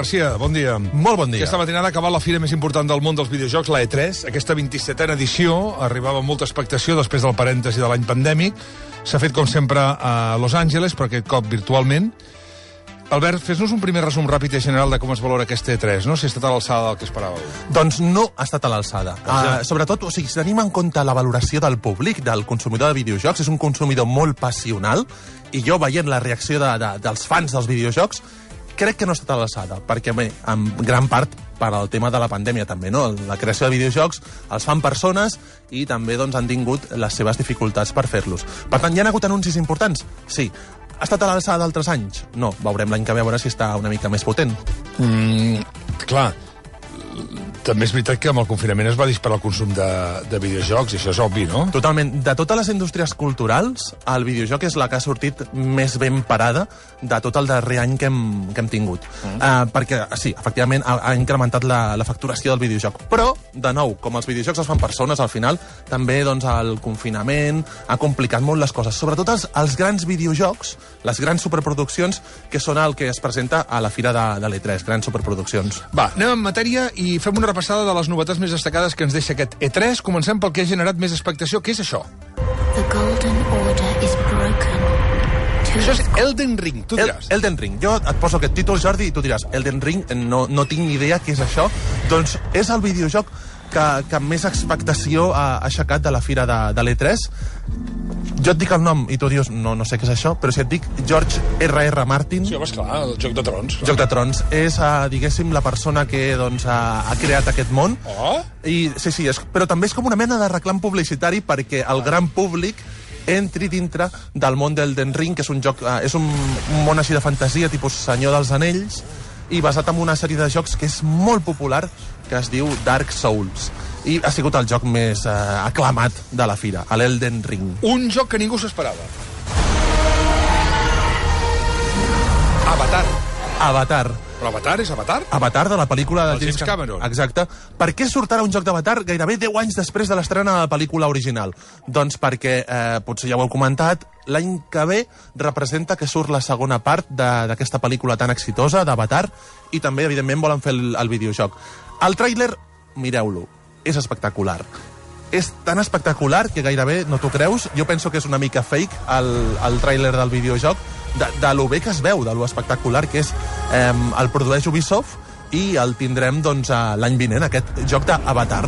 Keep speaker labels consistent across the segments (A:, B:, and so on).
A: Garcia, bon dia.
B: Molt bon dia.
A: Aquesta matinada ha acabat la fira més important del món dels videojocs, la E3. Aquesta 27a edició arribava amb molta expectació després del parèntesi de l'any pandèmic. S'ha fet, com sempre, a Los Angeles, però aquest cop virtualment. Albert, fes-nos un primer resum ràpid i general de com es valora aquesta E3, no? Si ha estat a l'alçada del que esperàveu.
B: Doncs no ha estat a l'alçada. Uh, sobretot, o sigui, si tenim en compte la valoració del públic, del consumidor de videojocs, és un consumidor molt passional, i jo veient la reacció de, de, dels fans dels videojocs, crec que no estat a l'alçada, perquè, bé, en gran part per al tema de la pandèmia també, no? La creació de videojocs els fan persones i també doncs, han tingut les seves dificultats per fer-los. Per tant, hi ha hagut anuncis importants? Sí. Ha estat a l'alçada d'altres anys? No. Veurem l'any que ve a veure si està una mica més potent.
A: Mm, clar, també és veritat que amb el confinament es va disparar el consum de, de videojocs, i això és obvi, no?
B: Totalment. De totes les indústries culturals, el videojoc és la que ha sortit més ben parada de tot el darrer any que hem, que hem tingut. Mm. Uh, perquè, sí, efectivament, ha, ha incrementat la, la facturació del videojoc. Però, de nou, com els videojocs es fan persones, al final, també doncs, el confinament ha complicat molt les coses. Sobretot els, els grans videojocs, les grans superproduccions, que són el que es presenta a la fira de, de l'E3, grans superproduccions.
A: Va, anem en matèria i fem una repassada de les novetats més destacades que ens deixa aquest E3. Comencem pel que ha generat més expectació, que és això.
C: The Golden Order is broken.
A: Això és Elden Ring, tu
B: El,
A: diràs.
B: Elden Ring. Jo et poso aquest títol, Jordi, i tu diràs, Elden Ring, no, no tinc ni idea què és això. Doncs és el videojoc que, que més expectació ha aixecat de la fira de, de l'E3. Jo et dic el nom i tu dius, no, no sé què és això, però si et dic George R.R. Martin,
A: Sí, home, esclar, el Joc de Trons.
B: Joc de Trons, és, uh, diguéssim, la persona que doncs, ha, ha creat aquest món.
A: Oh,
B: I, sí, sí, és, però també és com una mena de reclam publicitari perquè el gran públic entri dintre del món d'Elden Ring, que és un joc, eh, és un, un món així de fantasia, tipus Senyor dels Anells, i basat en una sèrie de jocs que és molt popular, que es diu Dark Souls. I ha sigut el joc més eh, aclamat de la fira, l'Elden Ring.
A: un joc que ningú s'esperava. Avatar.
B: Avatar.
A: Però Avatar és Avatar?
B: Avatar de la pel·lícula de
A: James Cameron.
B: Exacte. Per què surt ara un joc d'Avatar gairebé 10 anys després de l'estrena de la pel·lícula original? Doncs perquè, eh, potser ja ho heu comentat, l'any que ve representa que surt la segona part d'aquesta pel·lícula tan exitosa, d'Avatar, i també, evidentment, volen fer el, el videojoc. El tràiler, mireu-lo, és espectacular. És tan espectacular que gairebé no t'ho creus. Jo penso que és una mica fake el, el tràiler del videojoc, de, de lo bé que es veu, de lo espectacular que és. Eh, el produeix Ubisoft i el tindrem doncs, l'any vinent, aquest joc d'Avatar.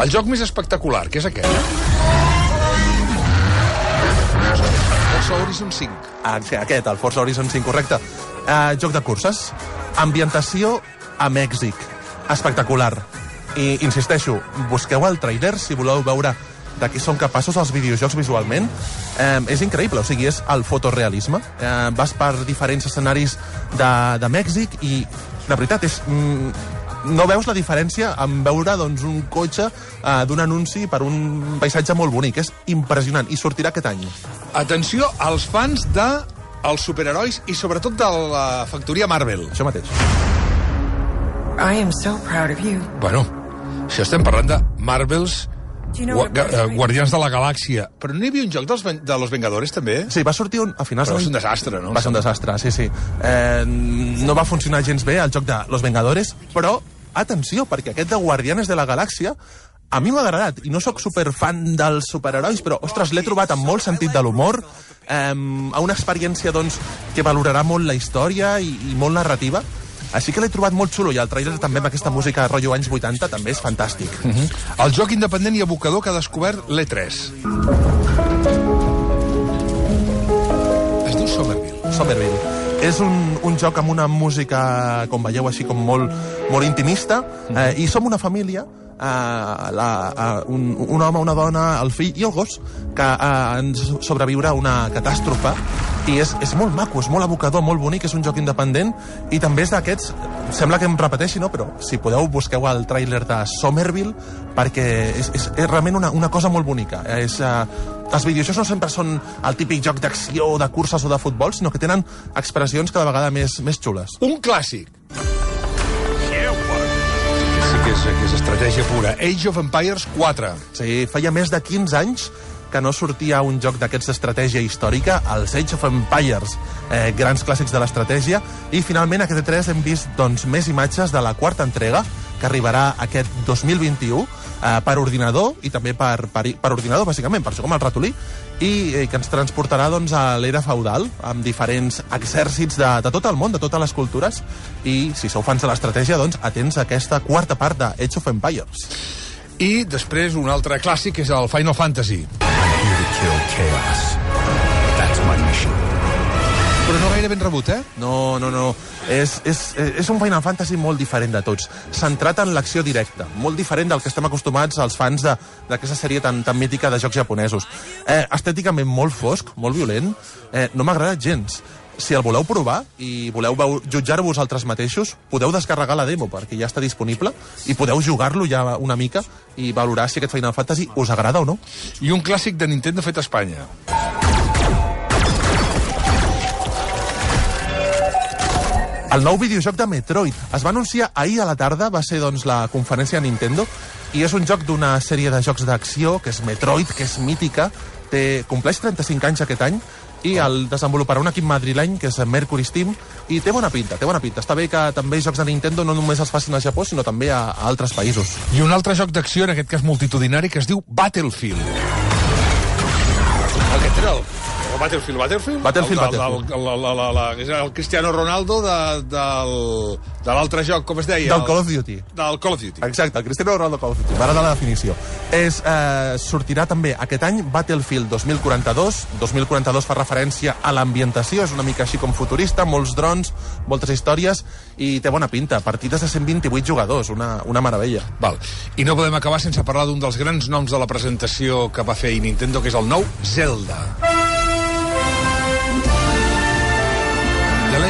A: El joc més espectacular, que és aquest. Forza Horizon 5.
B: Ah, Aquest, el Forza Horizon 5, correcte. Uh, joc de curses. Ambientació a Mèxic. Espectacular. I, insisteixo, busqueu el trailer si voleu veure de què són capaços els videojocs visualment. Eh, és increïble, o sigui, és el fotorealisme. Eh, vas per diferents escenaris de, de Mèxic i, de veritat, és... Mm, no veus la diferència en veure doncs, un cotxe eh, d'un anunci per un paisatge molt bonic. És impressionant i sortirà aquest any.
A: Atenció als fans de els superherois i sobretot de la factoria Marvel.
B: Això mateix.
D: I am so proud of you.
A: Bueno, si estem parlant de Marvels, Guardians de la Galàxia. Però no hi havia un joc dels, de los Vengadores, també?
B: Sí, va sortir un, a finals
A: Però és
B: l'any-
A: un desastre, no?
B: Va ser un desastre, sí, sí. Eh, no va funcionar gens bé el joc de Los Vengadores, però, atenció, perquè aquest de Guardianes de la Galàxia a mi m'ha agradat, i no sóc superfan dels superherois, però, ostres, l'he trobat amb molt sentit de l'humor, eh, a una experiència, doncs, que valorarà molt la història i, i molt narrativa, així que l'he trobat molt xulo, i el trailer també amb aquesta música rotllo anys 80 també és fantàstic.
A: El joc independent i abocador que ha descobert l'E3. Es diu Somerville.
B: Somerville. És un, un joc amb una música, com veieu, així com molt, molt intimista, eh, i som una família, eh, la, eh, un, un home, una dona, el fill i el gos, que han de sobreviure a una catàstrofe, i és, és molt maco, és molt abocador, molt bonic, és un joc independent, i també és d'aquests, sembla que em repeteixi, no? però si podeu busqueu el tràiler de Somerville, perquè és, és, és realment una, una cosa molt bonica. És, eh, els videojocs no sempre són el típic joc d'acció, de curses o de futbol, sinó que tenen expressions cada vegada més, més xules.
A: Un clàssic. Sí que és, que és estratègia pura. Age of Empires 4.
B: Sí, feia més de 15 anys que no sortia un joc d'aquests d'estratègia històrica, els Age of Empires, eh, grans clàssics de l'estratègia, i finalment aquest E3 hem vist doncs, més imatges de la quarta entrega, que arribarà aquest 2021, eh, per ordinador, i també per, per, per ordinador, bàsicament, per això com el ratolí, i eh, que ens transportarà doncs, a l'era feudal, amb diferents exèrcits de, de tot el món, de totes les cultures, i si sou fans de l'estratègia, doncs atents a aquesta quarta part de Age of Empires.
A: I després un altre clàssic és el Final Fantasy.
E: Kill chaos. That's my mission.
A: Però no gaire ben rebut, eh?
B: No, no, no. És, és, és un Final Fantasy molt diferent de tots. Centrat en l'acció directa. Molt diferent del que estem acostumats als fans de- d'aquesta sèrie tan, tan mítica de jocs japonesos. Eh, estèticament molt fosc, molt violent. Eh, no m'ha agradat gens. Si el voleu provar i voleu jutjar-vos vosaltres mateixos, podeu descarregar la demo, perquè ja està disponible, i podeu jugar-lo ja una mica i valorar si aquest Final Fantasy us agrada o no.
A: I un clàssic de Nintendo fet a Espanya.
B: El nou videojoc de Metroid es va anunciar ahir a la tarda, va ser doncs, la conferència de Nintendo, i és un joc d'una sèrie de jocs d'acció, que és Metroid, que és mítica, té, compleix 35 anys aquest any, i el desenvoluparà un equip madrileny, que és Mercury Steam, i té bona pinta, té bona pinta. Està bé que també jocs de Nintendo no només els facin al Japó, sinó també a, a altres països.
A: I un altre joc d'acció, en aquest cas multitudinari, que es diu Battlefield. Aquest era el, el Battlefield, Battlefield?
B: Battlefield,
A: el, el, el, el, el, el, el, el Cristiano Ronaldo de, del, de l'altre joc, com es deia?
B: Del Call of Duty.
A: Del Call of Duty.
B: Exacte, el Cristiano Ronaldo Call of Duty. M'agrada la definició. És, eh, sortirà també aquest any Battlefield 2042. 2042 fa referència a l'ambientació, és una mica així com futurista, molts drons, moltes històries, i té bona pinta. Partides de 128 jugadors, una, una meravella.
A: Val. I no podem acabar sense parlar d'un dels grans noms de la presentació que va fer Nintendo, que és el nou Zelda.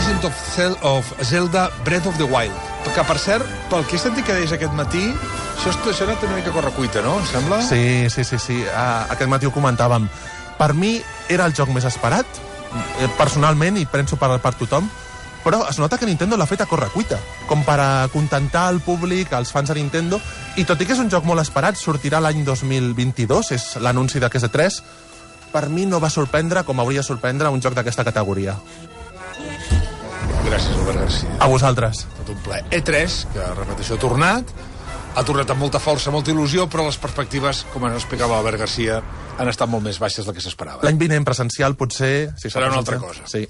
A: Legend of, Zel of Zelda Breath of the Wild. Que, per cert, pel que he sentit que deies aquest matí, això, això ha anat una mica correcuita, no? Em sembla?
B: Sí, sí, sí, sí. Uh, aquest matí ho comentàvem. Per mi era el joc més esperat, eh, personalment, i penso per, per tothom, però es nota que Nintendo l'ha fet a correcuita, com per contentar el públic, els fans de Nintendo, i tot i que és un joc molt esperat, sortirà l'any 2022, és l'anunci d'aquest 3 per mi no va sorprendre com hauria de sorprendre un joc d'aquesta categoria.
A: Gràcies, Albert Garcia.
B: A vosaltres.
A: Tot un ple. E3, que, repeteixo, ha tornat, ha tornat amb molta força, molta il·lusió, però les perspectives, com ens explicava Albert Garcia, han estat molt més baixes del que s'esperava.
B: L'any vinent presencial potser... Si
A: Serà una altra cosa.
B: Sí.